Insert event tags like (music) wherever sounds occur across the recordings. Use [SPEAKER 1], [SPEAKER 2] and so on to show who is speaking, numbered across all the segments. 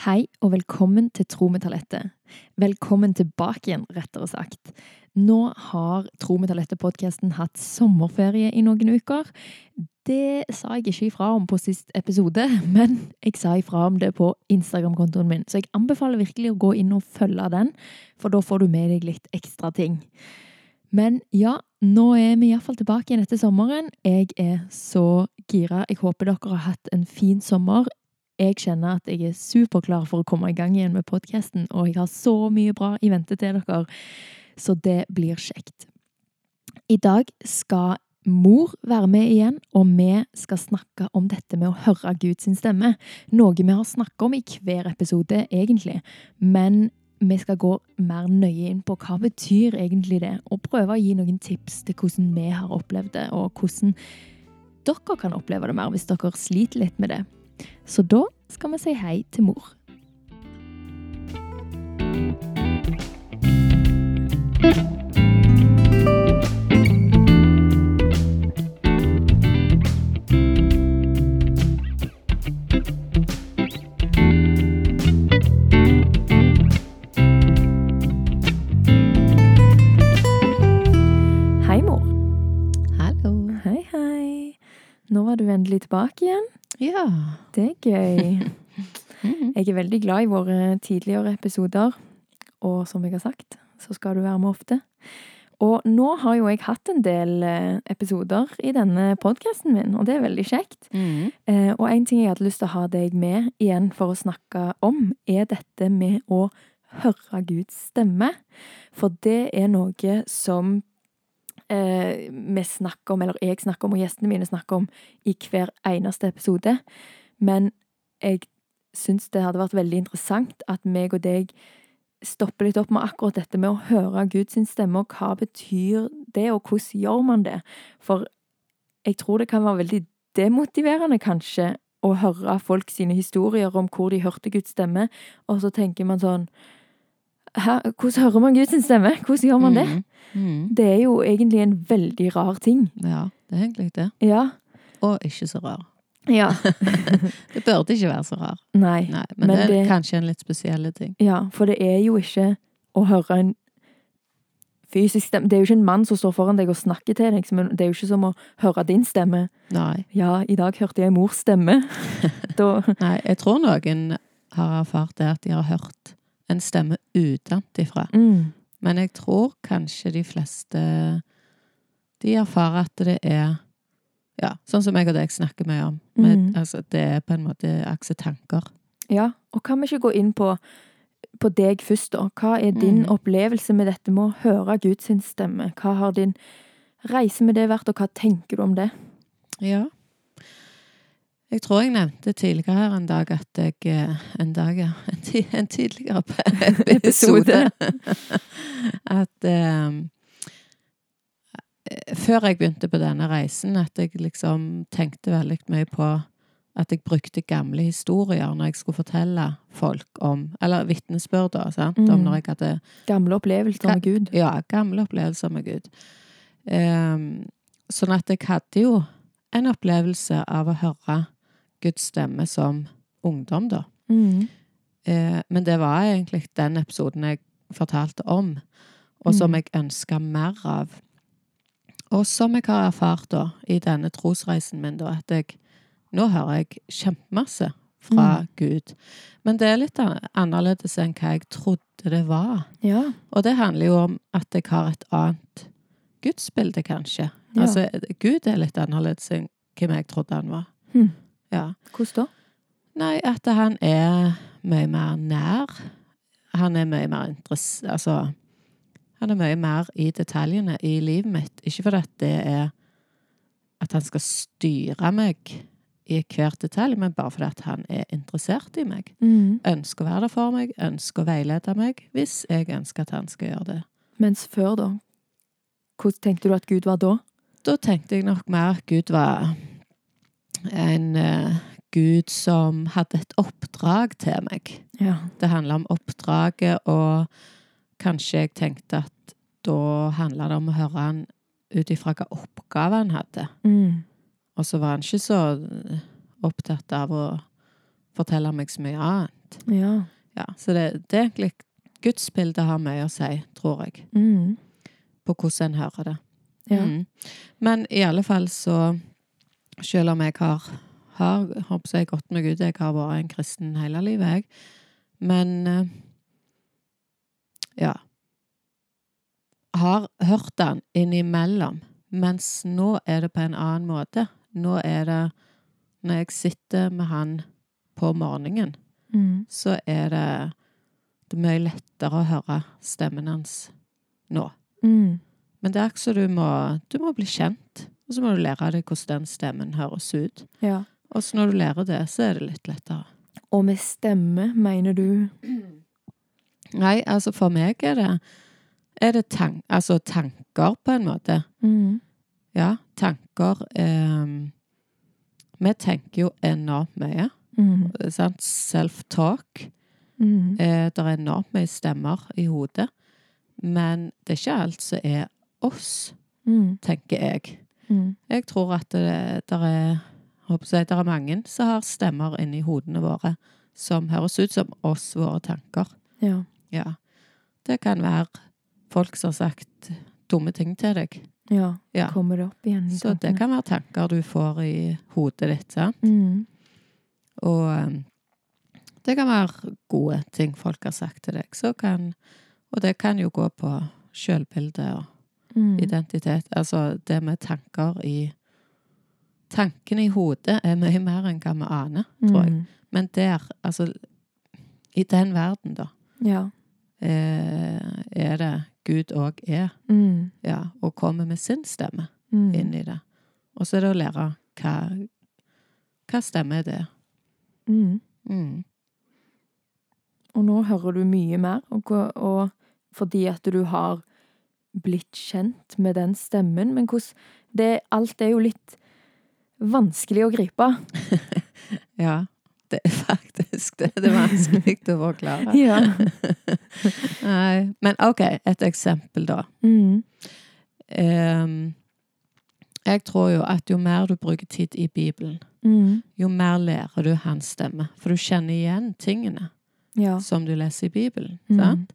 [SPEAKER 1] Hei og velkommen til Tro. Velkommen tilbake igjen, rettere sagt. Nå har Tro med talentet-podkasten hatt sommerferie i noen uker. Det sa jeg ikke ifra om på sist episode, (laughs) men jeg sa ifra om det på Instagram-kontoen min, så jeg anbefaler virkelig å gå inn og følge den, for da får du med deg litt ekstra ting. Men ja, nå er vi iallfall tilbake igjen etter sommeren. Jeg er så gira. Jeg håper dere har hatt en fin sommer. Jeg kjenner at jeg er superklar for å komme i gang igjen med podkasten, og jeg har så mye bra i vente til dere, så det blir kjekt. I dag skal mor være med igjen, og vi skal snakke om dette med å høre Guds stemme. Noe vi har snakket om i hver episode, egentlig, men vi skal gå mer nøye inn på hva betyr egentlig det, og prøve å gi noen tips til hvordan vi har opplevd det, og hvordan dere kan oppleve det mer hvis dere sliter litt med det. Så da skal vi si hei til mor. Hei, mor.
[SPEAKER 2] Hallo.
[SPEAKER 1] Hei, hei. Nå var du endelig tilbake igjen.
[SPEAKER 2] Ja.
[SPEAKER 1] Det er gøy. (laughs) Jeg er veldig glad i våre tidligere episoder, og som jeg har sagt, så skal du være med ofte. Og nå har jo jeg hatt en del eh, episoder i denne podkasten min, og det er veldig kjekt.
[SPEAKER 2] Mm.
[SPEAKER 1] Eh, Og en ting jeg hadde lyst til å ha deg med igjen for å snakke om, er dette med å høre Guds stemme. For det er noe som eh, vi snakker om, eller jeg snakker om, og gjestene mine snakker om, i hver eneste episode. Men jeg syns det hadde vært veldig interessant at meg og deg stopper litt opp med akkurat dette med å høre Guds stemme, og hva betyr det, og hvordan gjør man det? For jeg tror det kan være veldig demotiverende, kanskje, å høre folk sine historier om hvor de hørte Guds stemme, og så tenker man sånn Hæ, hvordan hører man Guds stemme? Hvordan gjør man det?
[SPEAKER 2] Mm. Mm.
[SPEAKER 1] Det er jo egentlig en veldig rar ting.
[SPEAKER 2] Ja, det er egentlig det.
[SPEAKER 1] Ja.
[SPEAKER 2] Og ikke så rar.
[SPEAKER 1] Ja. (laughs)
[SPEAKER 2] Det burde ikke være så rar.
[SPEAKER 1] Nei.
[SPEAKER 2] Nei, men,
[SPEAKER 1] Men
[SPEAKER 2] det er
[SPEAKER 1] det-
[SPEAKER 2] kanskje en litt spesiell ting.
[SPEAKER 1] Ja, for det er jo ikke å høre en fysisk stemme Det er jo ikke en mann som står foran deg og snakker til deg, men det er jo ikke som å høre din stemme.
[SPEAKER 2] Nei.
[SPEAKER 1] Ja, i dag hørte jeg mors stemme. (laughs) Da
[SPEAKER 2] Nei, jeg tror noen har erfart det at de har hørt en stemme utenfra.
[SPEAKER 1] mm.
[SPEAKER 2] Men jeg tror kanskje de fleste De erfarer at det er Ja, sånn som jeg og deg snakker mye om. Med,
[SPEAKER 1] mm.
[SPEAKER 2] altså, det er på en måte aksetanker.
[SPEAKER 1] Ja, og kan vi ikke gå inn på, på deg først, da? Hva er din
[SPEAKER 2] Mm.
[SPEAKER 1] opplevelse med dette med å høre Guds stemme? Hva har din reise med det vært, og hva tenker du om det?
[SPEAKER 2] Ja. Jeg tror jeg nevnte tidligere en dag at jeg eh, En dag, ja. (laughs) En, ti, en tidligere (laughs) episode. (laughs) at um, Før jeg begynte på denne reisen, at jeg liksom tenkte veldig mye på at jeg brukte gamle historier når jeg skulle fortelle folk om Eller vitnesbyrd, da, sant? Om
[SPEAKER 1] Mm.
[SPEAKER 2] når jeg hadde
[SPEAKER 1] Gamle opplevelser med Gud.
[SPEAKER 2] ja, gamle opplevelser med Gud. Um, sånn at jeg hadde jo en opplevelse av å høre Guds stemme som ungdom, da.
[SPEAKER 1] Mm.
[SPEAKER 2] Eh, men det var egentlig den episoden jeg fortalte om, og som
[SPEAKER 1] Mm.
[SPEAKER 2] jeg ønska mer av. Og som jeg har erfart da, i denne trosreisen min, da, at jeg Nå hører jeg kjempemasse fra
[SPEAKER 1] Mm.
[SPEAKER 2] Gud. Men det er litt annerledes enn hva jeg trodde det var.
[SPEAKER 1] Ja.
[SPEAKER 2] Og det handler jo om at jeg har et annet gudsbilde, kanskje.
[SPEAKER 1] Ja.
[SPEAKER 2] Altså, Gud er litt annerledes enn hvem jeg trodde han var.
[SPEAKER 1] Hm.
[SPEAKER 2] Ja.
[SPEAKER 1] Hvordan da?
[SPEAKER 2] Nei, at han er mye mer nær. Han er mye mer interessert Altså Han er mye mer i detaljene i livet mitt. Ikke fordi det er at han skal styre meg i hver detalj, men bare fordi han er interessert i meg.
[SPEAKER 1] Mm.
[SPEAKER 2] Ønsker å være der for meg, ønsker å veilede meg, hvis jeg ønsker at han skal gjøre det.
[SPEAKER 1] Mens før, da? Hvordan tenkte du at Gud var da?
[SPEAKER 2] Da tenkte jeg nok mer at Gud var en uh, Gud som hadde et oppdrag til meg.
[SPEAKER 1] Ja.
[SPEAKER 2] Det handla om oppdraget, og kanskje jeg tenkte at da handla det om å høre han ut ifra hva oppgave han hadde.
[SPEAKER 1] Mm.
[SPEAKER 2] Og så var han ikke så opptatt av å fortelle meg så mye annet.
[SPEAKER 1] Ja.
[SPEAKER 2] Ja, så det, det er egentlig Gudsbildet har mye å si, tror jeg,
[SPEAKER 1] Mm.
[SPEAKER 2] på hvordan en hører det.
[SPEAKER 1] Ja.
[SPEAKER 2] Mm. Men i alle fall så Selv om jeg har, har håper jeg, gått med Gud Jeg har vært en kristen hele livet, jeg. Men eh, ja. Har hørt den innimellom. Mens nå er det på en annen måte. Nå er det Når jeg sitter med han på morgenen,
[SPEAKER 1] Mm.
[SPEAKER 2] så er det, det er mye lettere å høre stemmen hans nå.
[SPEAKER 1] Mm.
[SPEAKER 2] Men det er ikke så du må, du må bli kjent, og så må du lære deg hvordan den stemmen høres ut.
[SPEAKER 1] Ja.
[SPEAKER 2] Og så når du lærer det, så er det litt lettere.
[SPEAKER 1] Og med stemme, mener du?
[SPEAKER 2] Nei, altså for meg er det, er det tank, altså tanker på en måte.
[SPEAKER 1] Mm.
[SPEAKER 2] Ja, tanker eh, Vi tenker jo enormt mye.
[SPEAKER 1] Mm.
[SPEAKER 2] Sant? Self-talk.
[SPEAKER 1] Mm.
[SPEAKER 2] Eh, det er enormt mye stemmer i hodet. Men det er ikke alt som er oss,
[SPEAKER 1] Mm.
[SPEAKER 2] tenker jeg.
[SPEAKER 1] Mm.
[SPEAKER 2] Jeg tror at det, der er håper er mange som har stemmer inni hodene våre som høres ut som oss, våre tanker.
[SPEAKER 1] Ja.
[SPEAKER 2] Ja. Det kan være folk som har sagt dumme ting til deg.
[SPEAKER 1] ja.
[SPEAKER 2] Ja.
[SPEAKER 1] Kommer det opp igjen i
[SPEAKER 2] Så det kan være tanker du får i hodet ditt, sant?
[SPEAKER 1] Mm.
[SPEAKER 2] Og um, det kan være gode ting folk har sagt til deg. Så kan, og det kan jo gå på sjølbildet og
[SPEAKER 1] Mm.
[SPEAKER 2] identitet. Altså det med tanker i Tankene i hodet er mye mer enn hva vi aner, tror jeg.
[SPEAKER 1] Mm.
[SPEAKER 2] Men der, altså I den verden, da,
[SPEAKER 1] Ja.
[SPEAKER 2] eh, er det Gud òg er.
[SPEAKER 1] Mm.
[SPEAKER 2] Ja, og kommer med sin stemme
[SPEAKER 1] Mm.
[SPEAKER 2] inn i det. Og så er det å lære hva, hva stemme er det.
[SPEAKER 1] Mm.
[SPEAKER 2] Mm.
[SPEAKER 1] Og nå hører du mye mer, og, og fordi at du har blitt kjent med den stemmen. Men hvordan det, Alt er jo litt vanskelig å gripe. (laughs)
[SPEAKER 2] Ja, det er faktisk det. Det er vanskelig å forklare.
[SPEAKER 1] Ja. (laughs)
[SPEAKER 2] Nei, men OK, et eksempel, da.
[SPEAKER 1] Mm.
[SPEAKER 2] Um, jeg tror jo at jo mer du bruker tid i Bibelen,
[SPEAKER 1] Mm.
[SPEAKER 2] jo mer lærer du hans stemme. For du kjenner igjen tingene
[SPEAKER 1] Ja.
[SPEAKER 2] som du leser i Bibelen.
[SPEAKER 1] Mm.
[SPEAKER 2] Sant?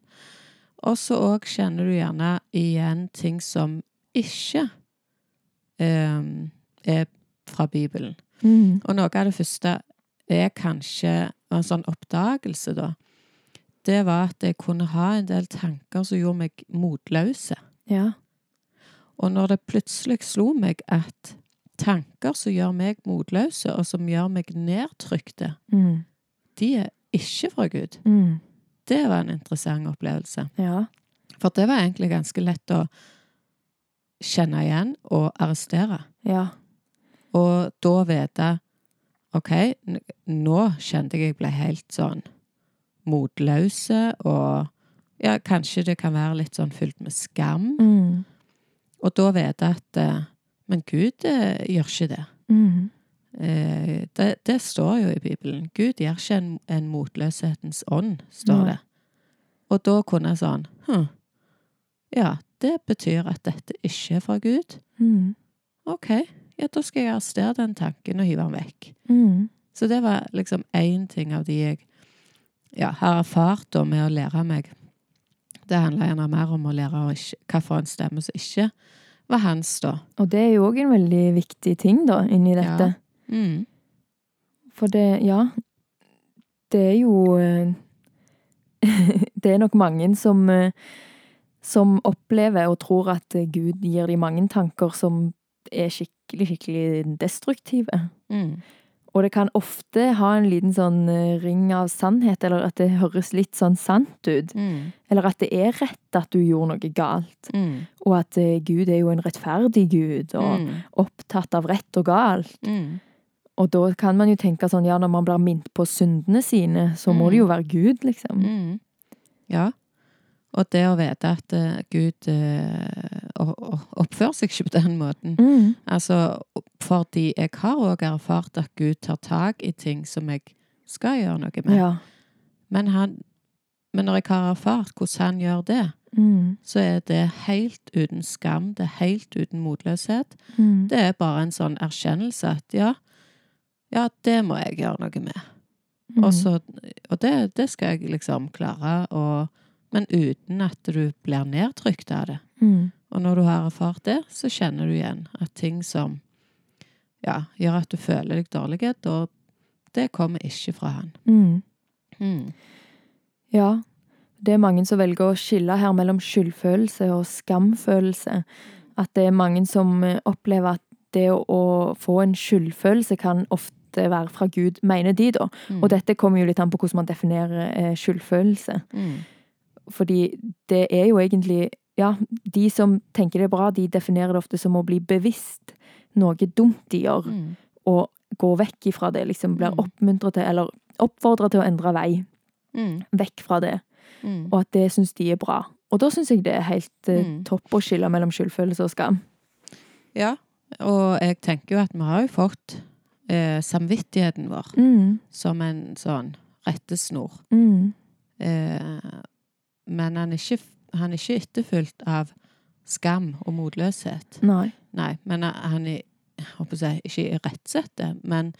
[SPEAKER 2] Og så òg kjenner du gjerne igjen ting som ikke um, er fra Bibelen.
[SPEAKER 1] Mm.
[SPEAKER 2] Og noe av det første er kanskje en sånn oppdagelse, da. Det var at jeg kunne ha en del tanker som gjorde meg motløse.
[SPEAKER 1] Ja.
[SPEAKER 2] Og når det plutselig slo meg at tanker som gjør meg motløse, og som gjør meg nedtrykte,
[SPEAKER 1] Mm.
[SPEAKER 2] de er ikke fra Gud.
[SPEAKER 1] Mm.
[SPEAKER 2] Det var en interessant opplevelse.
[SPEAKER 1] Ja.
[SPEAKER 2] For det var egentlig ganske lett å kjenne igjen og arrestere.
[SPEAKER 1] Ja.
[SPEAKER 2] Og da vite OK, nå kjente jeg jeg ble helt sånn motløse, og ja, kanskje det kan være litt sånn fylt med skam.
[SPEAKER 1] Mm.
[SPEAKER 2] Og da vite at eh, Men Gud eh, gjør ikke det.
[SPEAKER 1] Mm.
[SPEAKER 2] Eh, det. Det står jo i Bibelen. Gud gir ikke en, en motløshetens ånd, står det. Og da kunne jeg sånn hm, Ja, det betyr at dette ikke er fra Gud.
[SPEAKER 1] Mm.
[SPEAKER 2] OK, ja, da skal jeg arrestere den tanken og hive den vekk.
[SPEAKER 1] Mm.
[SPEAKER 2] Så det var liksom én ting av de jeg ja, har erfart da med å lære meg. Det handla gjerne mer om å lære hva for en stemme som ikke var hans, da.
[SPEAKER 1] Og det er jo òg en veldig viktig ting, da, inni dette.
[SPEAKER 2] Mm.
[SPEAKER 1] For det, ja Det er jo eh, (laughs) Det er nok mange som eh, Som opplever og tror at Gud gir de mange tanker som er skikkelig, skikkelig destruktive.
[SPEAKER 2] Mm.
[SPEAKER 1] Og det kan ofte ha en liten sånn eh, ring av sannhet, eller at det høres litt sånn sant ut.
[SPEAKER 2] Mm.
[SPEAKER 1] Eller at det er rett at du gjorde noe galt.
[SPEAKER 2] Mm.
[SPEAKER 1] Og at Gud er jo en rettferdig Gud, og
[SPEAKER 2] Mm.
[SPEAKER 1] opptatt av rett og galt.
[SPEAKER 2] Mm.
[SPEAKER 1] Og da kan man jo tenke sånn, ja, når man blir minnet på syndene sine, så må
[SPEAKER 2] Mm.
[SPEAKER 1] det jo være Gud, liksom.
[SPEAKER 2] Mm. Ja. Og det å vite at uh, Gud o- oppfører seg ikke på den måten.
[SPEAKER 1] Mm.
[SPEAKER 2] Altså, fordi jeg har òg erfart at Gud tar tak i ting som jeg skal gjøre noe med.
[SPEAKER 1] Ja.
[SPEAKER 2] Men, han, men når jeg har erfart hvordan han gjør det,
[SPEAKER 1] Mm.
[SPEAKER 2] så er det helt uten skam, det er helt uten motløshet.
[SPEAKER 1] Mm.
[SPEAKER 2] Det er bare en sånn erkjennelse at ja, ja, det må jeg gjøre noe med.
[SPEAKER 1] Mm.
[SPEAKER 2] Og, så, og det, det skal jeg liksom klare og, Men uten at du blir nedtrykt av det.
[SPEAKER 1] Mm.
[SPEAKER 2] Og når du har erfart det, så kjenner du igjen at ting som ja, gjør at du føler deg dårlig, da det kommer ikke fra han.
[SPEAKER 1] Mm.
[SPEAKER 2] Mm.
[SPEAKER 1] Ja. Det er mange som velger å skille her mellom skyldfølelse og skamfølelse. At det er mange som eh, opplever at det å få en skyldfølelse kan ofte være fra Gud, mener de, da.
[SPEAKER 2] Mm.
[SPEAKER 1] Og dette kommer jo litt an på hvordan man definerer eh, skyldfølelse.
[SPEAKER 2] Mm.
[SPEAKER 1] Fordi det er jo egentlig Ja, de som tenker det er bra, de definerer det ofte som å bli bevisst noe dumt de gjør,
[SPEAKER 2] Mm.
[SPEAKER 1] og gå vekk ifra det. Liksom blir
[SPEAKER 2] Mm.
[SPEAKER 1] oppmuntret til, eller oppfordret til å endre vei.
[SPEAKER 2] Mm.
[SPEAKER 1] Vekk fra det.
[SPEAKER 2] Mm.
[SPEAKER 1] Og at det syns de er bra. Og da syns jeg det er helt eh, topp å skille mellom skyldfølelse og skam.
[SPEAKER 2] Ja, og jeg tenker jo at vi har jo fått eh, samvittigheten vår
[SPEAKER 1] Mm.
[SPEAKER 2] som en sånn rettesnor.
[SPEAKER 1] Mm.
[SPEAKER 2] Eh, men han er, ikke, han er ikke etterfulgt av skam og motløshet.
[SPEAKER 1] Nei.
[SPEAKER 2] Nei, men han er, jeg håper si, ikke irettesetter, men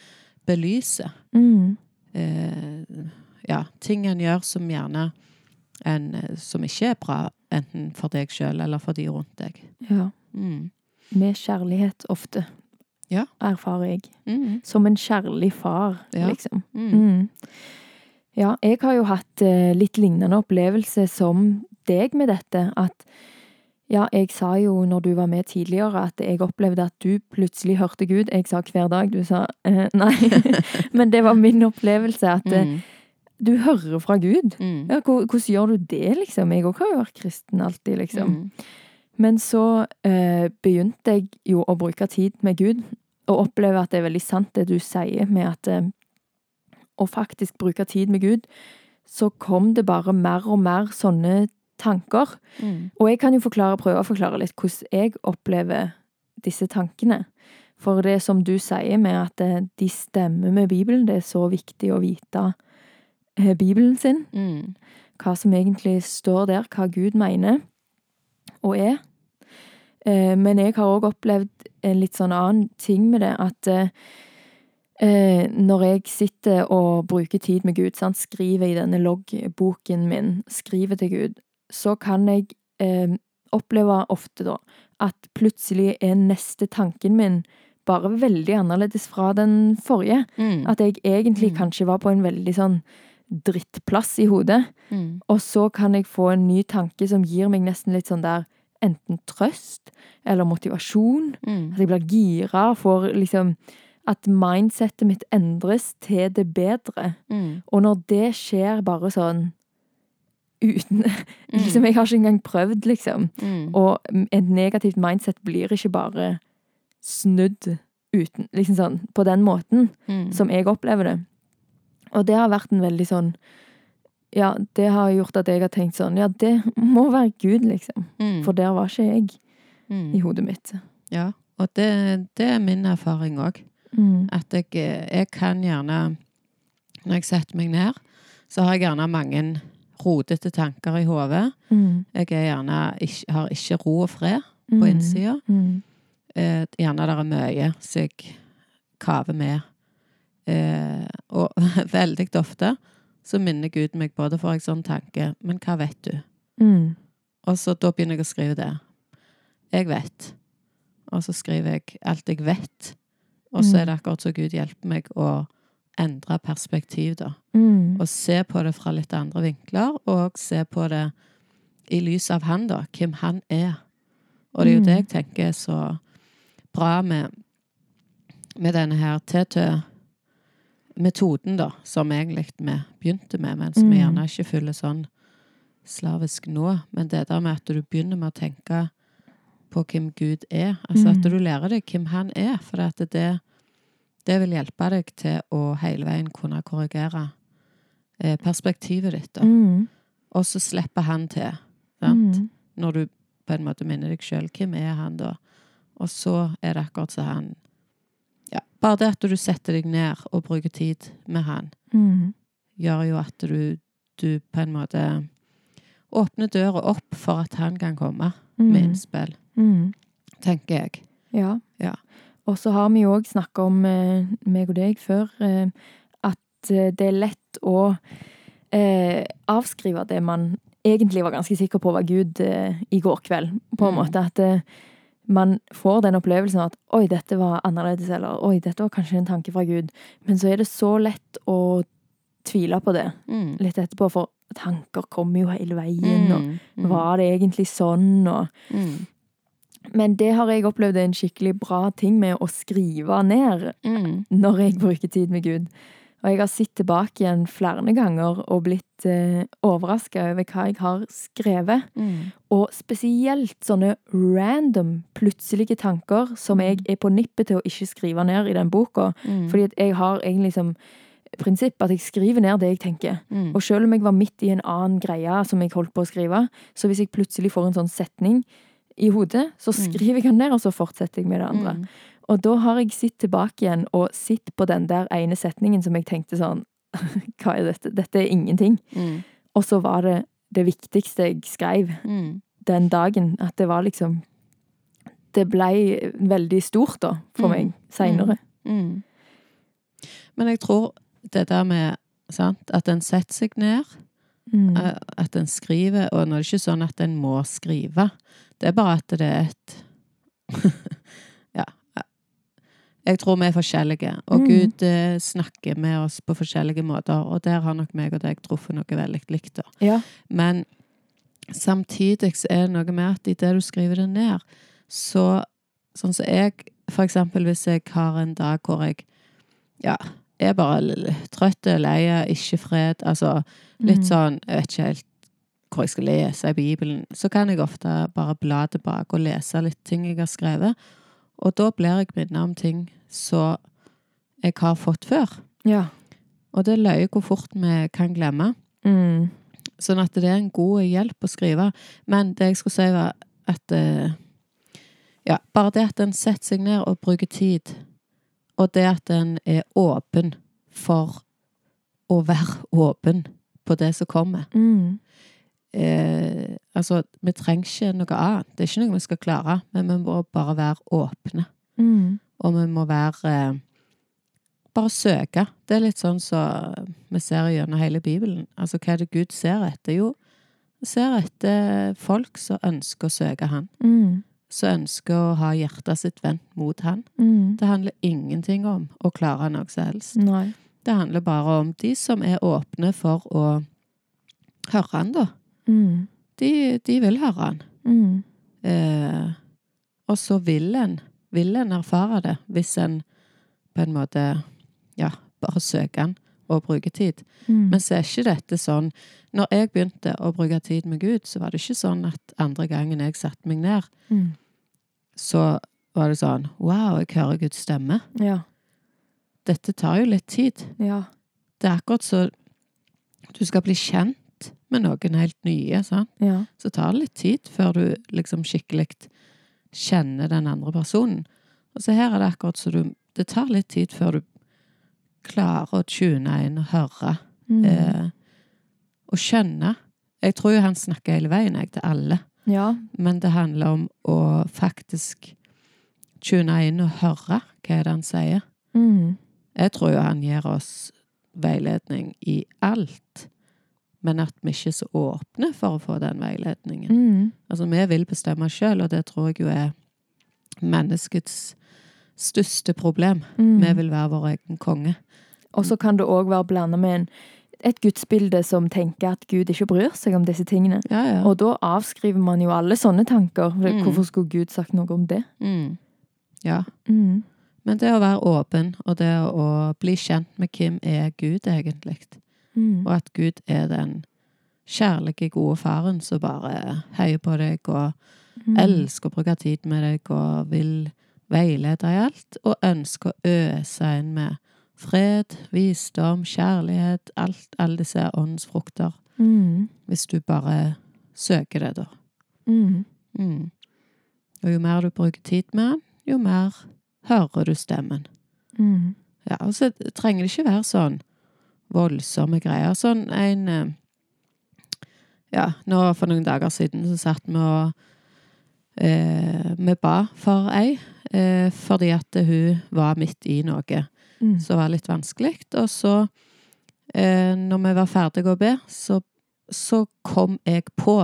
[SPEAKER 2] belyser.
[SPEAKER 1] Mm.
[SPEAKER 2] Eh, ja, ting en gjør som gjerne en, som ikke er bra, enten for deg sjøl eller for de rundt deg.
[SPEAKER 1] Ja.
[SPEAKER 2] Mm.
[SPEAKER 1] Med kjærlighet ofte.
[SPEAKER 2] Ja.
[SPEAKER 1] Erfarer jeg.
[SPEAKER 2] Mm.
[SPEAKER 1] Som en kjærlig far,
[SPEAKER 2] Ja.
[SPEAKER 1] liksom.
[SPEAKER 2] Mm.
[SPEAKER 1] Mm. Ja, jeg har jo hatt eh, litt lignende opplevelse som deg med dette. At ja, jeg sa jo når du var med tidligere at jeg opplevde at du plutselig hørte Gud. Jeg sa hver dag, du sa eh, (laughs) nei. Men det var min opplevelse at eh,
[SPEAKER 2] Mm.
[SPEAKER 1] du hører fra Gud.
[SPEAKER 2] Mm.
[SPEAKER 1] Ja, hvordan gjør du det, liksom? Jeg òg har jo vært kristen alltid, liksom.
[SPEAKER 2] Mm.
[SPEAKER 1] Men så eh, begynte jeg jo å bruke tid med Gud, og oppleve at det er veldig sant det du sier med at eh, å faktisk bruke tid med Gud, så kom det bare mer og mer sånne tanker.
[SPEAKER 2] Mm.
[SPEAKER 1] Og jeg kan jo forklare, prøve å forklare litt hvordan jeg opplever disse tankene. For det som du sier med at eh, de stemmer med Bibelen, det er så viktig å vite eh, Bibelen sin
[SPEAKER 2] Mm.
[SPEAKER 1] hva som egentlig står der, hva Gud mener og er. Eh, Men jeg har òg opplevd en litt sånn annen ting med det, at eh, eh, når jeg sitter og bruker tid med Gud, sant, skriver i denne loggboken min, skriver til Gud, så kan jeg oppleve ofte da at plutselig er neste tanken min bare veldig annerledes fra den forrige.
[SPEAKER 2] Mm.
[SPEAKER 1] At jeg egentlig
[SPEAKER 2] Mm.
[SPEAKER 1] kanskje var på en veldig sånn drittplass i hodet.
[SPEAKER 2] Mm.
[SPEAKER 1] Og så kan jeg få en ny tanke som gir meg nesten litt sånn der enten trøst eller motivasjon.
[SPEAKER 2] Mm.
[SPEAKER 1] At jeg blir gira, får liksom At mindsettet mitt endres til det bedre.
[SPEAKER 2] Mm.
[SPEAKER 1] Og når det skjer bare sånn uten (laughs)
[SPEAKER 2] Mm.
[SPEAKER 1] Liksom, jeg har ikke engang prøvd, liksom.
[SPEAKER 2] Mm.
[SPEAKER 1] Og et negativt mindset blir ikke bare snudd uten Liksom sånn på den måten
[SPEAKER 2] Mm.
[SPEAKER 1] som jeg opplever det. Og det har vært en veldig sånn Ja, det har gjort at jeg har tenkt sånn Ja, det må være Gud, liksom.
[SPEAKER 2] Mm.
[SPEAKER 1] For der var ikke jeg
[SPEAKER 2] Mm.
[SPEAKER 1] i hodet mitt.
[SPEAKER 2] Ja, og det, det er min erfaring òg.
[SPEAKER 1] Mm.
[SPEAKER 2] At jeg, jeg kan gjerne Når jeg setter meg ned, så har jeg gjerne mange rodete tanker i hodet.
[SPEAKER 1] Mm.
[SPEAKER 2] Jeg er gjerne har ikke ro og fred
[SPEAKER 1] Mm.
[SPEAKER 2] på innsida.
[SPEAKER 1] Mm.
[SPEAKER 2] Eh, gjerne det er mye som jeg kaver med. Eh, og (laughs) veldig ofte så minner Gud meg på det, får jeg sånn tanke Men hva vet du?
[SPEAKER 1] Mm.
[SPEAKER 2] Og så da begynner jeg å skrive det. Jeg vet. Og så skriver jeg alt jeg vet. Og så
[SPEAKER 1] Mm.
[SPEAKER 2] er det akkurat så Gud hjelper meg å endre perspektiv, da.
[SPEAKER 1] Mm.
[SPEAKER 2] Og se på det fra litt andre vinkler, og se på det i lys av han, da. Hvem han er. Og det er jo
[SPEAKER 1] Mm.
[SPEAKER 2] det jeg tenker er så bra med, med denne her TTØ-metoden, da, som egentlig vi begynte med, men som vi
[SPEAKER 1] Mm.
[SPEAKER 2] gjerne ikke følger sånn slavisk nå. Men det der med at du begynner med å tenke på hvem Gud er. Altså
[SPEAKER 1] Mm.
[SPEAKER 2] at du lærer deg hvem han er. For det, det vil hjelpe deg til å hele veien kunne korrigere eh, perspektivet ditt. Da.
[SPEAKER 1] Mm.
[SPEAKER 2] Og så slipper han til. Sant?
[SPEAKER 1] Mm.
[SPEAKER 2] Når du på en måte minner deg sjøl hvem er han da. Og så er det akkurat som han Bare det at du setter deg ned og bruker tid med han,
[SPEAKER 1] Mm.
[SPEAKER 2] gjør jo at du, du på en måte åpner døra opp for at han kan komme med
[SPEAKER 1] Mm.
[SPEAKER 2] innspill,
[SPEAKER 1] Mm.
[SPEAKER 2] tenker jeg.
[SPEAKER 1] Ja.
[SPEAKER 2] Ja.
[SPEAKER 1] Og så har vi jo òg snakka om, eh, meg og deg før, eh, at eh, det er lett å eh, avskrive det man egentlig var ganske sikker på var Gud i går kveld. På en
[SPEAKER 2] Mm.
[SPEAKER 1] måte at man får den opplevelsen at oi, dette var annerledes, eller oi, dette var kanskje en tanke fra Gud. Men så er det så lett å tvile på det
[SPEAKER 2] Mm.
[SPEAKER 1] litt etterpå, for tanker kommer jo hele veien,
[SPEAKER 2] Mm. og
[SPEAKER 1] var det egentlig sånn, og
[SPEAKER 2] Mm.
[SPEAKER 1] Men det har jeg opplevd er en skikkelig bra ting med å skrive ned
[SPEAKER 2] Mm.
[SPEAKER 1] når jeg bruker tid med Gud. Og jeg har sett tilbake igjen flere ganger og blitt eh, overraska over hva jeg har skrevet.
[SPEAKER 2] Mm.
[SPEAKER 1] Og spesielt sånne random, plutselige tanker som jeg er på nippet til å ikke skrive ned i den boka.
[SPEAKER 2] Mm.
[SPEAKER 1] Fordi at jeg har egentlig som prinsipp at jeg skriver ned det jeg tenker.
[SPEAKER 2] Mm.
[SPEAKER 1] Og selv om jeg var midt i en annen greie som jeg holdt på å skrive, så hvis jeg plutselig får en sånn setning i hodet, så
[SPEAKER 2] Mm.
[SPEAKER 1] skriver jeg den ned, og så fortsetter jeg med det andre.
[SPEAKER 2] Mm.
[SPEAKER 1] Og da har jeg sett tilbake igjen og sett på den der ene setningen som jeg tenkte sånn (laughs) Hva er dette? Dette er ingenting.
[SPEAKER 2] Mm.
[SPEAKER 1] Og så var det det viktigste jeg skrev
[SPEAKER 2] Mm.
[SPEAKER 1] den dagen. At det var liksom Det blei veldig stort, da, for
[SPEAKER 2] Mm.
[SPEAKER 1] meg seinere.
[SPEAKER 2] Mm. Men jeg tror det der med sant, at en setter seg ned,
[SPEAKER 1] Mm.
[SPEAKER 2] eh, at en skriver Og nå er det ikke sånn at en må skrive. Det er bare at det er et. (laughs) Jeg tror vi er forskjellige, og
[SPEAKER 1] Mm.
[SPEAKER 2] Gud eh, snakker med oss på forskjellige måter. Og der har nok meg og deg truffet noe veldig likt.
[SPEAKER 1] Ja.
[SPEAKER 2] Men samtidig så er det noe med at idet du skriver det ned, så Sånn som jeg, for eksempel hvis jeg har en dag hvor jeg ja, er bare trøtt, lei, ikke fred, altså litt
[SPEAKER 1] Mm.
[SPEAKER 2] sånn Jeg vet ikke helt hvor jeg skal lese i Bibelen. Så kan jeg ofte bare bla tilbake og lese litt ting jeg har skrevet. Og da blir jeg minnet om ting som jeg har fått før.
[SPEAKER 1] Ja.
[SPEAKER 2] Og det er løye hvor fort vi kan glemme.
[SPEAKER 1] Mm.
[SPEAKER 2] Sånn at det er en god hjelp å skrive. Men det jeg skulle si, var at eh, Ja, bare det at en setter seg ned og bruker tid, og det at en er åpen for å være åpen på det som kommer.
[SPEAKER 1] Mm.
[SPEAKER 2] Eh, altså, vi trenger ikke noe annet. Det er ikke noe vi skal klare, men vi må bare være åpne.
[SPEAKER 1] Mm.
[SPEAKER 2] Og vi må være eh, Bare søke. Det er litt sånn som vi ser gjennom hele Bibelen. Altså, hva er det Gud ser etter? Jo, ser etter folk som ønsker å søke Han.
[SPEAKER 1] Mm.
[SPEAKER 2] Som ønsker å ha hjertet sitt vendt mot Han.
[SPEAKER 1] Mm.
[SPEAKER 2] Det handler ingenting om å klare noe som helst.
[SPEAKER 1] Nei.
[SPEAKER 2] Det handler bare om de som er åpne for å høre Han, da.
[SPEAKER 1] Mm.
[SPEAKER 2] De, de vil høre Han.
[SPEAKER 1] Mm.
[SPEAKER 2] Eh, og så vil en, vil en erfare det, hvis en på en måte, ja, bare søker han og bruker tid.
[SPEAKER 1] Mm.
[SPEAKER 2] Men så er ikke dette sånn Når jeg begynte å bruke tid med Gud, så var det ikke sånn at andre gangen jeg satte meg ned,
[SPEAKER 1] Mm.
[SPEAKER 2] så var det sånn Wow, jeg hører Guds stemme.
[SPEAKER 1] Ja.
[SPEAKER 2] Dette tar jo litt tid.
[SPEAKER 1] Ja.
[SPEAKER 2] Det er akkurat så du skal bli kjent med noen helt nye?
[SPEAKER 1] Ja.
[SPEAKER 2] så tar det litt tid før du liksom skikkelig kjenner den andre personen. Og så her er det akkurat så du Det tar litt tid før du klarer å tune inn og høre.
[SPEAKER 1] Mm.
[SPEAKER 2] Eh, og skjønne. Jeg tror jo han snakker hele veien, jeg, til alle.
[SPEAKER 1] ja.
[SPEAKER 2] Men det handler om å faktisk tune inn og høre hva er det han sier.
[SPEAKER 1] Mm.
[SPEAKER 2] Jeg tror jo han gir oss veiledning i alt. Men at vi ikke er så åpne for å få den veiledningen.
[SPEAKER 1] Mm.
[SPEAKER 2] Altså, vi vil bestemme sjøl, og det tror jeg jo er menneskets største problem.
[SPEAKER 1] Mm.
[SPEAKER 2] Vi vil være vår egen konge.
[SPEAKER 1] Og så kan det òg være blanda med en, et gudsbilde som tenker at Gud ikke bryr seg om disse tingene.
[SPEAKER 2] Ja, ja.
[SPEAKER 1] Og da avskriver man jo alle sånne tanker.
[SPEAKER 2] Mm.
[SPEAKER 1] Hvorfor skulle Gud sagt noe om det?
[SPEAKER 2] Mm. ja.
[SPEAKER 1] Mm.
[SPEAKER 2] Men det å være åpen, og det å bli kjent med hvem er Gud egentlig,
[SPEAKER 1] Mm.
[SPEAKER 2] og at Gud er den kjærlige, gode faren som bare heier på deg og
[SPEAKER 1] Mm.
[SPEAKER 2] elsker å bruke tid med deg og vil veilede i alt, og ønsker å øse inn med fred, visdom, kjærlighet, alt, alle disse åndsfrukter,
[SPEAKER 1] Mm.
[SPEAKER 2] hvis du bare søker det, da.
[SPEAKER 1] Mm.
[SPEAKER 2] Mm. Og jo mer du bruker tid med jo mer hører du stemmen.
[SPEAKER 1] Mm.
[SPEAKER 2] Ja, og så trenger det ikke være sånn voldsomme greier. Sånn en eh, Ja, nå for noen dager siden så satt vi og eh, Vi ba for ei, eh, fordi at hun var midt i noe
[SPEAKER 1] Mm.
[SPEAKER 2] som var litt vanskelig. Og så eh, når vi var ferdige å be, så, så kom jeg på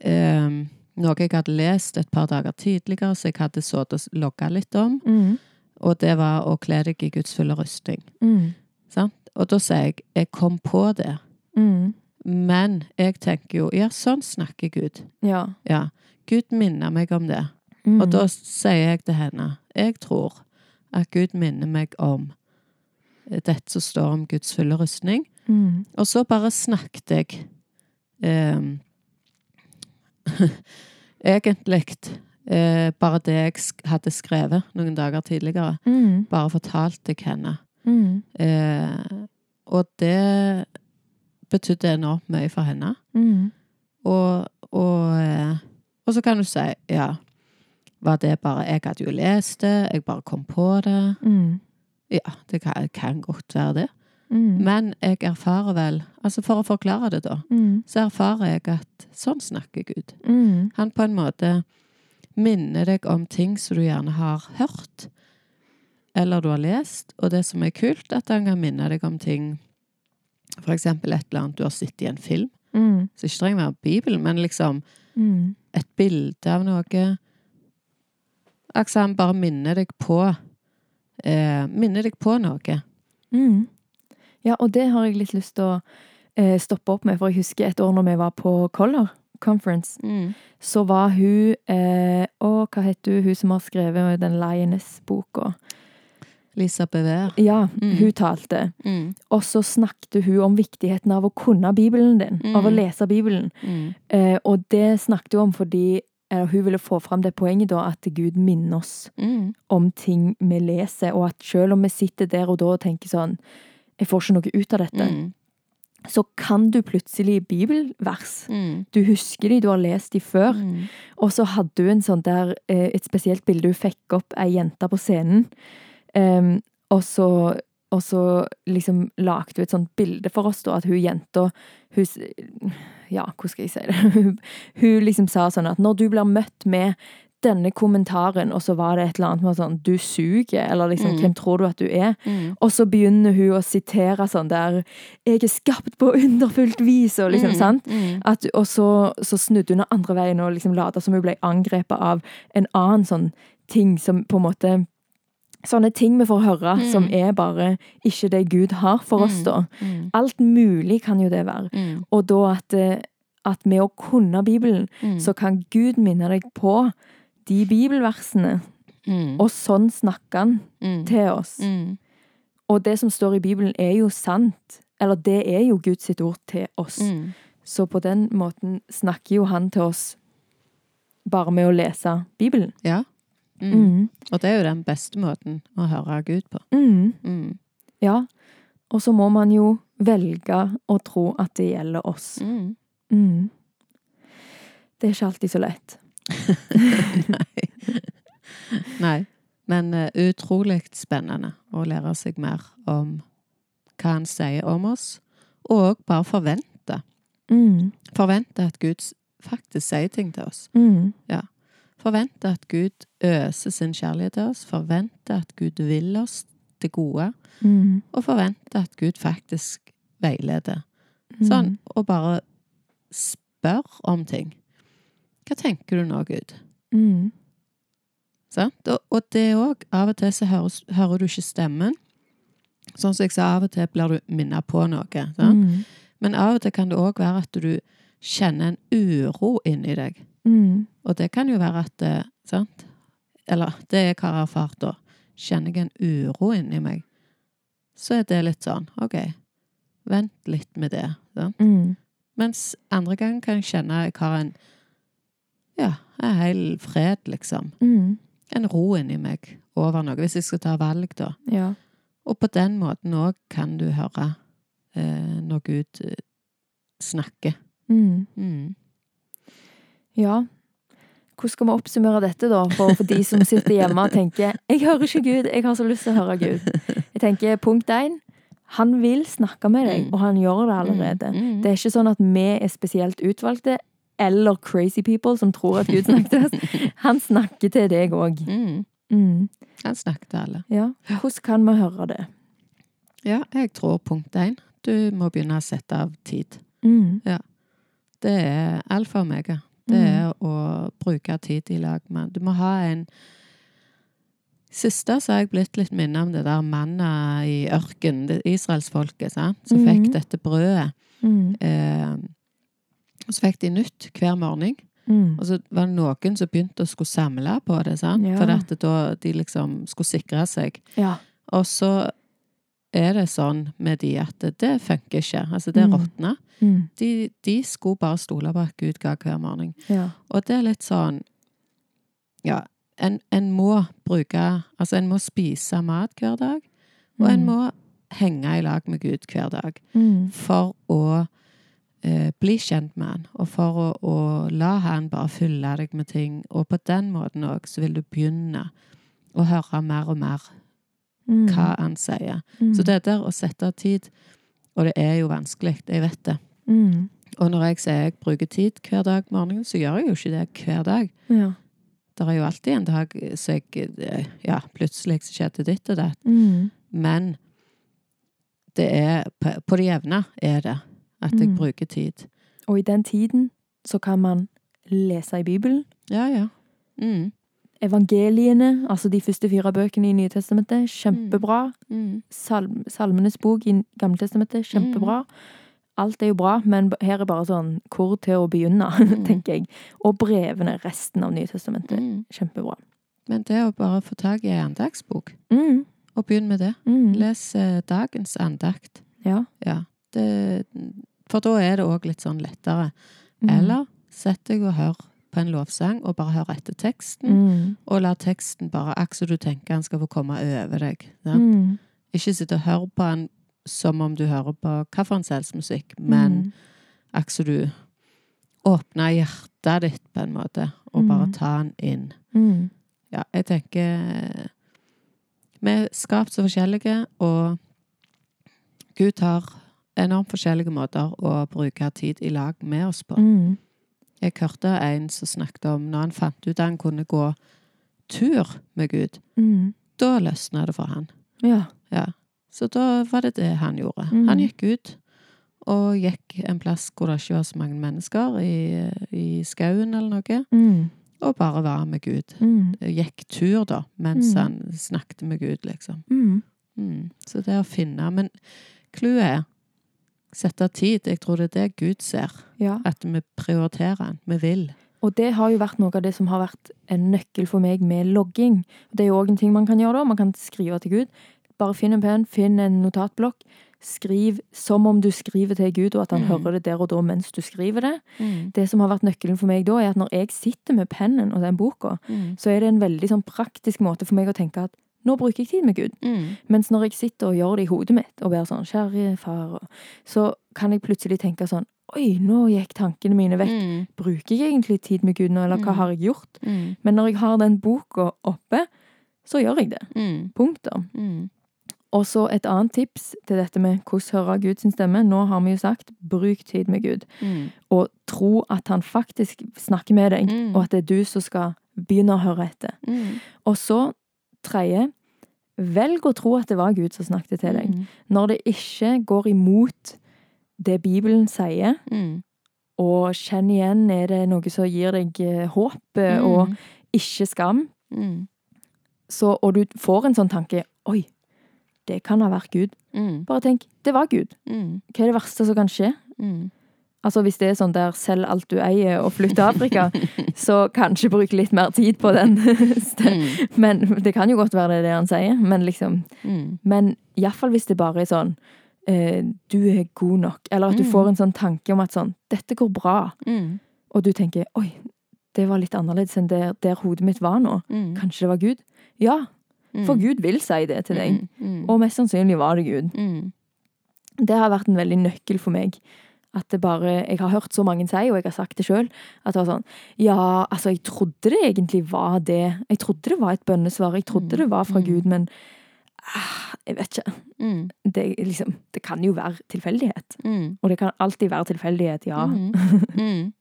[SPEAKER 2] eh, noe jeg hadde lest et par dager tidligere, så jeg hadde sittet og logga litt om.
[SPEAKER 1] Mm.
[SPEAKER 2] Og det var å kle deg i Guds fulle rustning.
[SPEAKER 1] Mm.
[SPEAKER 2] Sant? Og da sier jeg jeg kom på det.
[SPEAKER 1] Mm.
[SPEAKER 2] Men jeg tenker jo ja, sånn snakker Gud.
[SPEAKER 1] Ja.
[SPEAKER 2] Ja. Gud minner meg om det.
[SPEAKER 1] Mm.
[SPEAKER 2] Og da sier jeg til henne jeg tror at Gud minner meg om dette som står om Guds fulle rustning.
[SPEAKER 1] mm.
[SPEAKER 2] Og så bare snakket jeg um, (laughs) Egentlig eh, bare det jeg hadde skrevet noen dager tidligere.
[SPEAKER 1] Mm.
[SPEAKER 2] Bare fortalte jeg henne.
[SPEAKER 1] Mm.
[SPEAKER 2] Eh, og det betydde enormt mye for henne.
[SPEAKER 1] Mm.
[SPEAKER 2] Og, og, eh, og så kan du si ja, var det bare Jeg hadde jo lest det, jeg bare kom på det.
[SPEAKER 1] Mm.
[SPEAKER 2] Ja, det kan, kan godt være det.
[SPEAKER 1] Mm.
[SPEAKER 2] Men jeg erfarer vel Altså for å forklare det, da,
[SPEAKER 1] Mm.
[SPEAKER 2] så erfarer jeg at sånn snakker Gud.
[SPEAKER 1] Mm.
[SPEAKER 2] Han på en måte minner deg om ting som du gjerne har hørt, eller du har lest, og det som er kult, at han kan minne deg om ting For eksempel et eller annet du har sett i en film.
[SPEAKER 1] Mm.
[SPEAKER 2] Så ikke trenger å være Bibelen, men liksom
[SPEAKER 1] Mm.
[SPEAKER 2] et bilde av noe. Altså han bare minner deg på eh, Minner deg på noe.
[SPEAKER 1] Mm. Ja, og det har jeg litt lyst til å eh, stoppe opp med, for jeg husker et år når vi var på Color Conference, så var hun eh, Å, hva heter hun? Hun som har skrevet den Lioness-boka.
[SPEAKER 2] Lisa Bever.
[SPEAKER 1] Ja,
[SPEAKER 2] Mm.
[SPEAKER 1] hun talte.
[SPEAKER 2] Mm.
[SPEAKER 1] Og så snakket hun om viktigheten av å kunne Bibelen din, av å
[SPEAKER 2] Mm.
[SPEAKER 1] lese Bibelen.
[SPEAKER 2] Mm.
[SPEAKER 1] Eh, og det snakket hun om fordi eller, hun ville få fram det poenget da, at Gud minner oss
[SPEAKER 2] Mm.
[SPEAKER 1] om ting vi leser, og at selv om vi sitter der og da og tenker sånn Jeg får ikke noe ut av dette.
[SPEAKER 2] Mm.
[SPEAKER 1] Så kan du plutselig bibelvers.
[SPEAKER 2] Mm.
[SPEAKER 1] Du husker de, du har lest de før.
[SPEAKER 2] Mm.
[SPEAKER 1] Og så hadde hun en sånn der, eh, et spesielt bilde. Hun fikk opp ei jente på scenen. Em, og så og så liksom lagde hun et sånt bilde for oss, da, at hun jenta hun, Ja, hvordan skal jeg si det? Hun, (laughs) hun liksom sa sånn at når du blir møtt med denne kommentaren, og så var det et eller annet med sånn Du suger, eller liksom
[SPEAKER 2] Mm.
[SPEAKER 1] Hvem tror du at du er?
[SPEAKER 2] Mm.
[SPEAKER 1] Og så begynner hun å sitere sånn der Jeg er skapt på underfullt vis, og liksom,
[SPEAKER 2] Mm.
[SPEAKER 1] sant?
[SPEAKER 2] Mm.
[SPEAKER 1] At, og så, så snudde hun den andre veien og liksom lata som hun ble angrepet av en annen sånn ting som på en måte Sånne ting vi får høre
[SPEAKER 2] Mm.
[SPEAKER 1] som er bare ikke det Gud har for oss,
[SPEAKER 2] Mm.
[SPEAKER 1] da.
[SPEAKER 2] Mm.
[SPEAKER 1] Alt mulig kan jo det være.
[SPEAKER 2] Mm.
[SPEAKER 1] Og da at, eh, at med å kunne Bibelen,
[SPEAKER 2] Mm.
[SPEAKER 1] så kan Gud minne deg på de bibelversene.
[SPEAKER 2] Mm.
[SPEAKER 1] Og sånn snakker han til oss. Og det som står i Bibelen, er jo sant. Eller det er jo Guds ord til oss. Så på den måten snakker jo han til oss bare med å lese Bibelen.
[SPEAKER 2] Ja. Mm. Og det er jo den beste måten å høre Gud på.
[SPEAKER 1] Mm.
[SPEAKER 2] Mm.
[SPEAKER 1] Ja. Og så må man jo velge å tro at det gjelder oss.
[SPEAKER 2] Mm.
[SPEAKER 1] Mm. Det er ikke alltid så lett. (laughs)
[SPEAKER 2] Nei. Nei. Men uh, utrolig spennende å lære seg mer om hva han sier om oss, og bare forvente.
[SPEAKER 1] Mm.
[SPEAKER 2] Forvente at Gud faktisk sier ting til oss.
[SPEAKER 1] Mm.
[SPEAKER 2] Forvente at Gud øser sin kjærlighet til oss. Forvente at Gud vil oss det gode.
[SPEAKER 1] Mm.
[SPEAKER 2] Og forvente at Gud faktisk veileder.
[SPEAKER 1] Mm.
[SPEAKER 2] Sånn, og bare spør om ting. Hva tenker du nå, Gud?
[SPEAKER 1] Mm.
[SPEAKER 2] Sant? Og, og det òg. Av og til så høres, hører du ikke stemmen. Sånn som jeg sa, av og til blir du minnet på noe.
[SPEAKER 1] Mm.
[SPEAKER 2] Men av og til kan det òg være at du kjenner en uro inni deg.
[SPEAKER 1] Mm.
[SPEAKER 2] Og det kan jo være at eh, Sant? Eller det jeg har erfart da. Kjenner jeg en uro inni meg, så er det litt sånn OK, vent litt med det. Sant?
[SPEAKER 1] Mm.
[SPEAKER 2] Mens andre ganger kan jeg kjenne jeg har en Ja, en hel fred, liksom.
[SPEAKER 1] Mm.
[SPEAKER 2] En ro inni meg over noe, hvis jeg skal ta valg, da.
[SPEAKER 1] Ja.
[SPEAKER 2] Og på den måten òg kan du høre eh, når Gud eh, snakker.
[SPEAKER 1] Mm.
[SPEAKER 2] Mm.
[SPEAKER 1] Ja. Hvordan skal vi oppsummere dette, da, for, for de som sitter hjemme og tenker 'Jeg hører ikke Gud, jeg har så lyst til å høre Gud'. Jeg tenker punkt én Han vil snakke med deg,
[SPEAKER 2] Mm.
[SPEAKER 1] og han gjør det allerede.
[SPEAKER 2] Mm.
[SPEAKER 1] Det er ikke sånn at vi er spesielt utvalgte, eller crazy people som tror at Gud oss. Han snakker til deg òg.
[SPEAKER 2] Mm.
[SPEAKER 1] Mm.
[SPEAKER 2] Han snakker til alle.
[SPEAKER 1] Ja. Hvordan kan vi høre det?
[SPEAKER 2] Ja, jeg tror punkt én, Du må begynne å sette av tid.
[SPEAKER 1] Mm.
[SPEAKER 2] Det er alfa og omega. Det
[SPEAKER 1] Mm.
[SPEAKER 2] er å bruke tid i lag med Du må ha en Siste så har jeg blitt litt minnet om det der manna i ørkenen, det israelsfolket, som
[SPEAKER 1] mm.
[SPEAKER 2] fikk dette brødet.
[SPEAKER 1] Mm.
[SPEAKER 2] Eh, så fikk de nytt hver morgen.
[SPEAKER 1] Mm.
[SPEAKER 2] Og så var det noen som begynte å skulle samle på det, sant?
[SPEAKER 1] Ja.
[SPEAKER 2] for at da de liksom skulle sikre seg.
[SPEAKER 1] Ja.
[SPEAKER 2] Og så er det sånn med de at det, det funker ikke. Altså, det
[SPEAKER 1] Mm.
[SPEAKER 2] råtner.
[SPEAKER 1] Mm.
[SPEAKER 2] De, de skulle bare stole på at Gud ga hver morgen.
[SPEAKER 1] Ja.
[SPEAKER 2] Og det er litt sånn Ja, en, en må bruke Altså, en må spise mat hver dag, og en
[SPEAKER 1] Mm.
[SPEAKER 2] må henge i lag med Gud hver dag
[SPEAKER 1] Mm.
[SPEAKER 2] for å eh, bli kjent med han, og for å, å la han bare fylle deg med ting. Og på den måten òg så vil du begynne å høre mer og mer
[SPEAKER 1] Mm.
[SPEAKER 2] hva han sier.
[SPEAKER 1] Mm.
[SPEAKER 2] Så det der å sette av tid Og det er jo vanskelig, jeg vet det.
[SPEAKER 1] mm.
[SPEAKER 2] Og når jeg sier jeg bruker tid hver dag morgenen, så gjør jeg jo ikke det hver dag.
[SPEAKER 1] Ja.
[SPEAKER 2] Det er jo alltid en dag så jeg Ja, plutselig så skjedde ditt og datt.
[SPEAKER 1] Mm.
[SPEAKER 2] Men det er på, på det jevne er det at jeg
[SPEAKER 1] Mm.
[SPEAKER 2] bruker tid.
[SPEAKER 1] Og i den tiden så kan man lese i Bibelen.
[SPEAKER 2] Ja, ja. Mm.
[SPEAKER 1] Evangeliene, altså de første fire bøkene i Nytestamentet, kjempebra.
[SPEAKER 2] Mm.
[SPEAKER 1] Salm, Salmenes bok i Gammeltestamentet, kjempebra. Alt er jo bra, men her er bare sånn hvor til å begynne, (laughs)
[SPEAKER 2] Mm.
[SPEAKER 1] tenker jeg. Og brevene, resten av Nytestamentet,
[SPEAKER 2] Mm.
[SPEAKER 1] kjempebra.
[SPEAKER 2] Men det å bare få tak i ei andagsbok,
[SPEAKER 1] Mm.
[SPEAKER 2] og begynne med det.
[SPEAKER 1] Mm.
[SPEAKER 2] Les eh, dagens andakt.
[SPEAKER 1] Ja.
[SPEAKER 2] Ja. Det, for da er det òg litt sånn lettere.
[SPEAKER 1] Mm.
[SPEAKER 2] Eller sett deg og hør på en lovsang, og bare høre etter teksten.
[SPEAKER 1] mm.
[SPEAKER 2] Og la teksten bare akkurat som du tenker han skal få komme over deg.
[SPEAKER 1] Mm.
[SPEAKER 2] Ikke sitte og høre på han som om du hører på hvilken selvmusikk, men
[SPEAKER 1] Mm.
[SPEAKER 2] akkurat som du åpner hjertet ditt på en måte, og bare
[SPEAKER 1] Mm.
[SPEAKER 2] ta han inn.
[SPEAKER 1] Mm.
[SPEAKER 2] Ja, jeg tenker Vi er skapt så forskjellige, og Gud har enormt forskjellige måter å bruke tid i lag med oss på.
[SPEAKER 1] Mm.
[SPEAKER 2] Jeg hørte en som snakket om når han fant ut at han kunne gå tur med Gud.
[SPEAKER 1] Mm.
[SPEAKER 2] Da løsna det for han.
[SPEAKER 1] Ja.
[SPEAKER 2] Ja. Så da var det det han gjorde.
[SPEAKER 1] Mm.
[SPEAKER 2] Han gikk ut og gikk en plass hvor det ikke var så mange mennesker, i, i skauen eller noe,
[SPEAKER 1] Mm.
[SPEAKER 2] og bare var med Gud.
[SPEAKER 1] Mm.
[SPEAKER 2] Gikk tur, da, mens
[SPEAKER 1] Mhm.
[SPEAKER 2] han snakket med Gud, liksom.
[SPEAKER 1] Mm.
[SPEAKER 2] Mm. Så det å finne Men clouet er sette tid. Jeg tror det er det Gud ser.
[SPEAKER 1] Ja.
[SPEAKER 2] At vi prioriterer han. Vi vil.
[SPEAKER 1] Og det har jo vært noe av det som har vært en nøkkel for meg med logging. Det er jo òg en ting man kan gjøre da. Man kan skrive til Gud. Bare finn en penn, finn en notatblokk. Skriv som om du skriver til Gud, og at han
[SPEAKER 2] Mm.
[SPEAKER 1] hører det der og da mens du skriver det.
[SPEAKER 2] Mm.
[SPEAKER 1] Det som har vært nøkkelen for meg da, er at når jeg sitter med pennen og den boka,
[SPEAKER 2] Mm.
[SPEAKER 1] så er det en veldig sånn praktisk måte for meg å tenke at nå bruker jeg tid med Gud.
[SPEAKER 2] Mm.
[SPEAKER 1] Mens når jeg sitter og gjør det i hodet mitt, og ber sånn, kjære far, så kan jeg plutselig tenke sånn, oi, nå gikk tankene mine vekk.
[SPEAKER 2] Mm.
[SPEAKER 1] Bruker jeg egentlig tid med Gud nå, eller hva
[SPEAKER 2] Mm.
[SPEAKER 1] har jeg gjort?
[SPEAKER 2] Mm.
[SPEAKER 1] Men når jeg har den boka oppe, så gjør jeg det.
[SPEAKER 2] Mm.
[SPEAKER 1] Punktum.
[SPEAKER 2] Mm.
[SPEAKER 1] Og så et annet tips til dette med hvordan høre Guds stemme. Nå har vi jo sagt bruk tid med Gud.
[SPEAKER 2] Mm.
[SPEAKER 1] Og tro at han faktisk snakker med deg, og at det er du som skal begynne å høre etter. Og så tredje, velg å tro at det var Gud som snakket til deg.
[SPEAKER 2] Mm.
[SPEAKER 1] Når det ikke går imot det Bibelen sier,
[SPEAKER 2] Mm.
[SPEAKER 1] og kjenn igjen, er det noe som gir deg eh, håp eh,
[SPEAKER 2] Mm.
[SPEAKER 1] og ikke skam,
[SPEAKER 2] Mm.
[SPEAKER 1] så, og du får en sånn tanke Oi, det kan ha vært Gud.
[SPEAKER 2] Mm.
[SPEAKER 1] Bare tenk, det var Gud.
[SPEAKER 2] Mm.
[SPEAKER 1] Hva er det verste som kan skje?
[SPEAKER 2] Mm.
[SPEAKER 1] Altså Hvis det er sånn der selg alt du eier og flytt til Afrika, (laughs) så kanskje bruk litt mer tid på den.
[SPEAKER 2] Mm.
[SPEAKER 1] men Det kan jo godt være det er det han sier, men liksom
[SPEAKER 2] Mm.
[SPEAKER 1] Men iallfall hvis det bare er sånn eh, Du er god nok. Eller at du
[SPEAKER 2] Mm.
[SPEAKER 1] får en sånn tanke om at sånn Dette går bra.
[SPEAKER 2] Mm.
[SPEAKER 1] Og du tenker Oi, det var litt annerledes enn der, der hodet mitt var nå.
[SPEAKER 2] Mm.
[SPEAKER 1] Kanskje det var Gud? Ja, for Gud vil si det til deg.
[SPEAKER 2] Mm.
[SPEAKER 1] Og mest sannsynlig var det Gud.
[SPEAKER 2] Mm.
[SPEAKER 1] Det har vært en veldig nøkkel for meg. At det bare Jeg har hørt så mange si, og jeg har sagt det sjøl, at det var sånn Ja, altså, jeg trodde det egentlig var det. Jeg trodde det var et bønnesvar. Jeg trodde
[SPEAKER 2] Mm.
[SPEAKER 1] det var fra
[SPEAKER 2] Mm.
[SPEAKER 1] Gud, men ah, jeg vet ikke.
[SPEAKER 2] Mm.
[SPEAKER 1] Det, liksom, det kan jo være tilfeldighet.
[SPEAKER 2] Mm.
[SPEAKER 1] Og det kan alltid være tilfeldighet, ja.
[SPEAKER 2] Mm. Mm.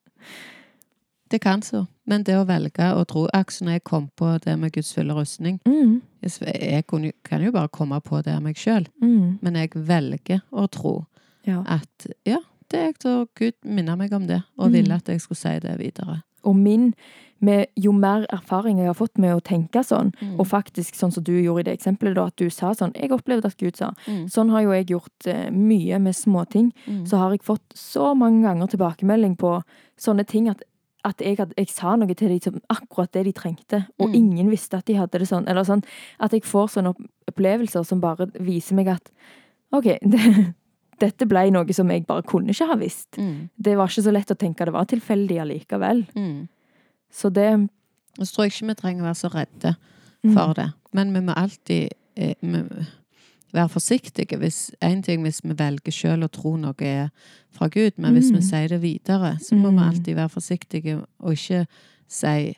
[SPEAKER 2] Det kan så. Men det å velge å tro Akkurat når jeg kom på det med Guds fulle rustning
[SPEAKER 1] Mm,
[SPEAKER 2] Jeg kan jo bare komme på det av meg sjøl, men jeg velger å tro
[SPEAKER 1] Ja.
[SPEAKER 2] At ja, det er jeg tror Gud minner meg om det, og
[SPEAKER 1] Mm.
[SPEAKER 2] ville at jeg skulle si det videre.
[SPEAKER 1] Og min med, Jo mer erfaring jeg har fått med å tenke sånn,
[SPEAKER 2] Mm.
[SPEAKER 1] og faktisk sånn som du gjorde i det eksempelet, da, at du sa sånn Jeg opplevde at Gud sa.
[SPEAKER 2] Mm.
[SPEAKER 1] Sånn har jo jeg gjort eh, mye med småting.
[SPEAKER 2] Mm.
[SPEAKER 1] Så har jeg fått så mange ganger tilbakemelding på sånne ting at, at jeg, hadde, jeg sa noe til dem som akkurat det de trengte, og
[SPEAKER 2] Mm.
[SPEAKER 1] ingen visste at de hadde det sånn. Eller sånn at jeg får sånne opplevelser som bare viser meg at OK, (laughs) det, dette ble noe som jeg bare kunne ikke ha visst.
[SPEAKER 2] Mm.
[SPEAKER 1] Det var ikke så lett å tenke det var tilfeldig allikevel.
[SPEAKER 2] Mm.
[SPEAKER 1] Så det
[SPEAKER 2] Og så tror jeg ikke vi trenger å være så redde
[SPEAKER 1] Mm.
[SPEAKER 2] for det. Men vi må alltid eh, vi, være forsiktige. Hvis, en ting hvis vi velger selv å tro noe er fra Gud, men hvis
[SPEAKER 1] Mm.
[SPEAKER 2] vi sier det videre, så må
[SPEAKER 1] Mm.
[SPEAKER 2] vi alltid være forsiktige og ikke si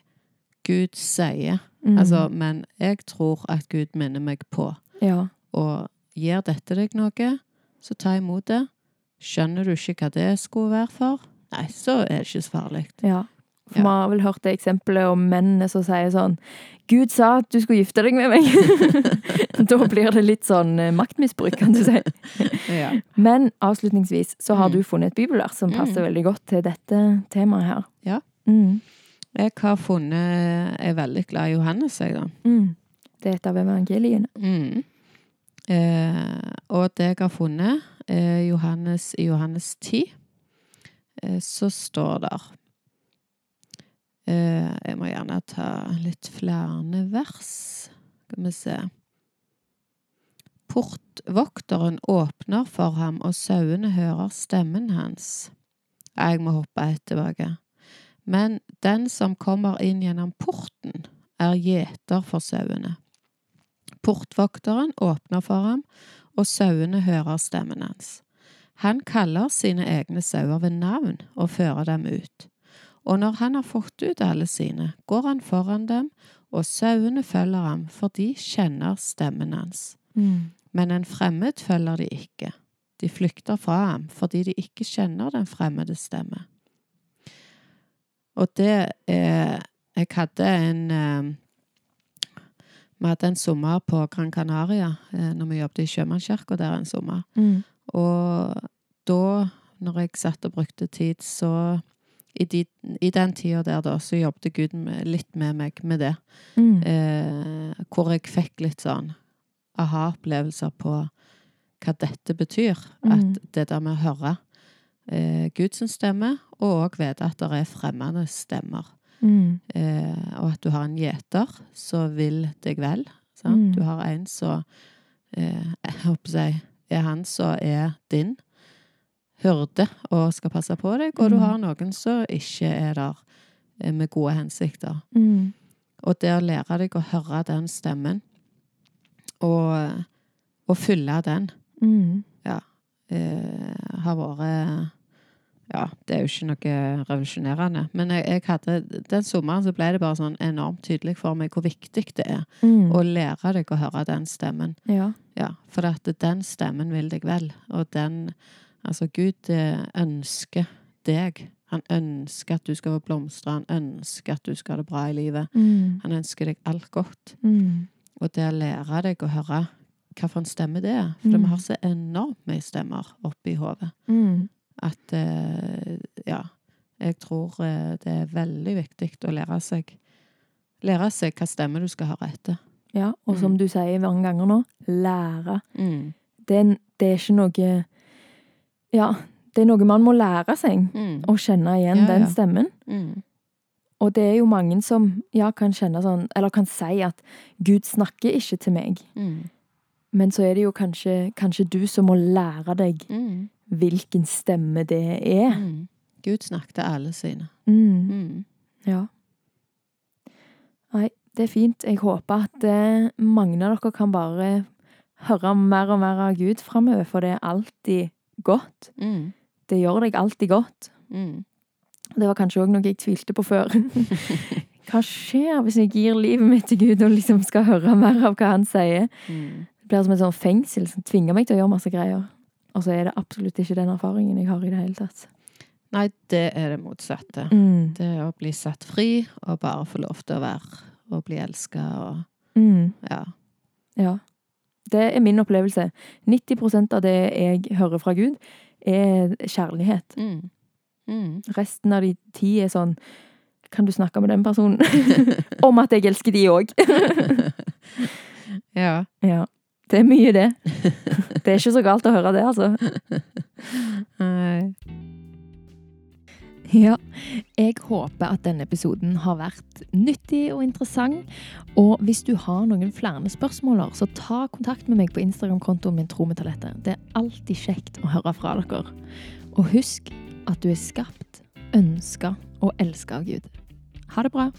[SPEAKER 2] Gud sier.
[SPEAKER 1] mm,
[SPEAKER 2] Altså, men jeg tror at Gud minner meg på.
[SPEAKER 1] Ja.
[SPEAKER 2] Og gir dette deg noe, så ta imot det. Skjønner du ikke hva det skulle være for? Nei, så er det ikke så farlig.
[SPEAKER 1] ja. For
[SPEAKER 2] Ja.
[SPEAKER 1] vi har vel hørt det eksempelet om mennene som sier sånn Gud sa at du skulle gifte deg med meg. (laughs) da blir det litt sånn eh, maktmisbruk, kan du si. (laughs)
[SPEAKER 2] Ja.
[SPEAKER 1] Men avslutningsvis så har
[SPEAKER 2] Mm.
[SPEAKER 1] du funnet et bibelvers som passer
[SPEAKER 2] Mm.
[SPEAKER 1] veldig godt til dette temaet her.
[SPEAKER 2] Ja.
[SPEAKER 1] Mm.
[SPEAKER 2] Jeg har funnet Jeg er veldig glad i Johannes, jeg, da.
[SPEAKER 1] Mm. Det er et av evangeliene.
[SPEAKER 2] Mm. Eh, og det jeg har funnet, Johannes, i Johannes 10, eh, så står der eh, Jeg må gjerne ta litt flere vers. Skal vi se. Portvokteren åpner for ham, og sauene hører stemmen hans. Jeg må hoppe ett tilbake. Men den som kommer inn gjennom porten, er gjeter for sauene. Portvokteren åpner for ham, og sauene hører stemmen hans. Han kaller sine egne sauer ved navn og fører dem ut. Og når han har fått ut alle sine, går han foran dem, og sauene følger ham, for de kjenner stemmen hans.
[SPEAKER 1] Mm.
[SPEAKER 2] Men en fremmed følger de ikke. De flykter fra ham fordi de ikke kjenner den fremmede stemme. Og det er Jeg hadde en eh, Vi hadde en sommer på Gran Canaria eh, når vi jobbet i Sjømannskirka der en sommer.
[SPEAKER 1] Mm.
[SPEAKER 2] Og da, når jeg satt og brukte tid, så i, de, i den tida der, da, så jobbet Gud med, litt med meg med det.
[SPEAKER 1] Mm.
[SPEAKER 2] Eh, hvor jeg fikk litt sånn aha-opplevelser på hva dette betyr.
[SPEAKER 1] Mm.
[SPEAKER 2] At det der med å høre eh, Guds stemme, og òg vite at det er fremmede stemmer.
[SPEAKER 1] Mm.
[SPEAKER 2] Eh, og at du har en gjeter som vil deg vel. Sant?
[SPEAKER 1] Mm.
[SPEAKER 2] Du har en som eh, Jeg håper si er han som er din hyrde og skal passe på deg, og du
[SPEAKER 1] Mm.
[SPEAKER 2] har noen som ikke er der eh, med gode hensikter.
[SPEAKER 1] Mm.
[SPEAKER 2] Og det å lære deg å høre den stemmen, og, og fylle den,
[SPEAKER 1] Mm.
[SPEAKER 2] eh, har vært Ja, det er jo ikke noe revolusjonerende, men jeg, jeg hadde, den sommeren så ble det bare sånn enormt tydelig for meg hvor viktig det er
[SPEAKER 1] Mm.
[SPEAKER 2] å lære deg å høre den stemmen.
[SPEAKER 1] Ja.
[SPEAKER 2] Ja, for at den stemmen vil deg vel, og den Altså, Gud eh, ønsker deg. Han ønsker at du skal få blomstre, han ønsker at du skal ha det bra i livet.
[SPEAKER 1] Mm.
[SPEAKER 2] Han ønsker deg alt godt.
[SPEAKER 1] Mm.
[SPEAKER 2] Og det å lære deg å høre hva for en stemme det er. For
[SPEAKER 1] Mm.
[SPEAKER 2] vi har så enormt mye stemmer oppi hodet
[SPEAKER 1] Mm.
[SPEAKER 2] at eh. Jeg tror eh, det er veldig viktig å lære seg Lære seg hva stemme du skal høre etter.
[SPEAKER 1] Ja, og som
[SPEAKER 2] Mm.
[SPEAKER 1] du sier mange ganger nå, lære.
[SPEAKER 2] Mm.
[SPEAKER 1] Det, er- det er ikke noe Ja, det er noe man må lære seg.
[SPEAKER 2] Mm.
[SPEAKER 1] Å kjenne igjen
[SPEAKER 2] Ja,
[SPEAKER 1] den
[SPEAKER 2] ja.
[SPEAKER 1] stemmen.
[SPEAKER 2] Mm.
[SPEAKER 1] Og det er jo mange som ja, kan kjenne sånn, eller kan si at Gud snakker ikke til meg.
[SPEAKER 2] Mm.
[SPEAKER 1] Men så er det jo kanskje, kanskje du som må lære deg
[SPEAKER 2] Mm.
[SPEAKER 1] hvilken stemme det er.
[SPEAKER 2] Mm. Gud snakket alle sine.
[SPEAKER 1] Mm.
[SPEAKER 2] Mm.
[SPEAKER 1] Ja. Nei, det er fint. Jeg håper at eh, mange av dere kan bare høre mer og mer av Gud framover, for det er alltid godt.
[SPEAKER 2] Mm.
[SPEAKER 1] Det gjør deg alltid godt.
[SPEAKER 2] Mm.
[SPEAKER 1] Det var kanskje òg noe jeg tvilte på før. (laughs) Hva skjer hvis jeg gir livet mitt til Gud og liksom skal høre mer av hva han sier?
[SPEAKER 2] Mm.
[SPEAKER 1] Det blir som et sånt fengsel som tvinger meg til å gjøre masse greier. Og så er det absolutt ikke den erfaringen jeg har i det hele tatt.
[SPEAKER 2] Nei, det er det motsatte.
[SPEAKER 1] Mm.
[SPEAKER 2] Det å bli satt fri og bare få lov til å være og bli elska og
[SPEAKER 1] Mm.
[SPEAKER 2] Ja.
[SPEAKER 1] Ja. Det er min opplevelse. 90 av det jeg hører fra Gud, er kjærlighet.
[SPEAKER 2] Mm. Mm.
[SPEAKER 1] Resten av de ti er sånn Kan du snakke med den personen (laughs) om at jeg elsker de òg? (laughs)
[SPEAKER 2] Ja.
[SPEAKER 1] ja. Det er mye, det. Det er ikke så galt å høre det, altså.
[SPEAKER 2] Nei.
[SPEAKER 1] Ja, jeg håper at denne episoden har vært nyttig og interessant. Og hvis du har noen flere spørsmål, så ta kontakt med meg på Instagram-kontoen min Trometallettet. Det er alltid kjekt å høre fra dere. Og husk at du er skapt, ønska og elska av Gud. Ha det bra.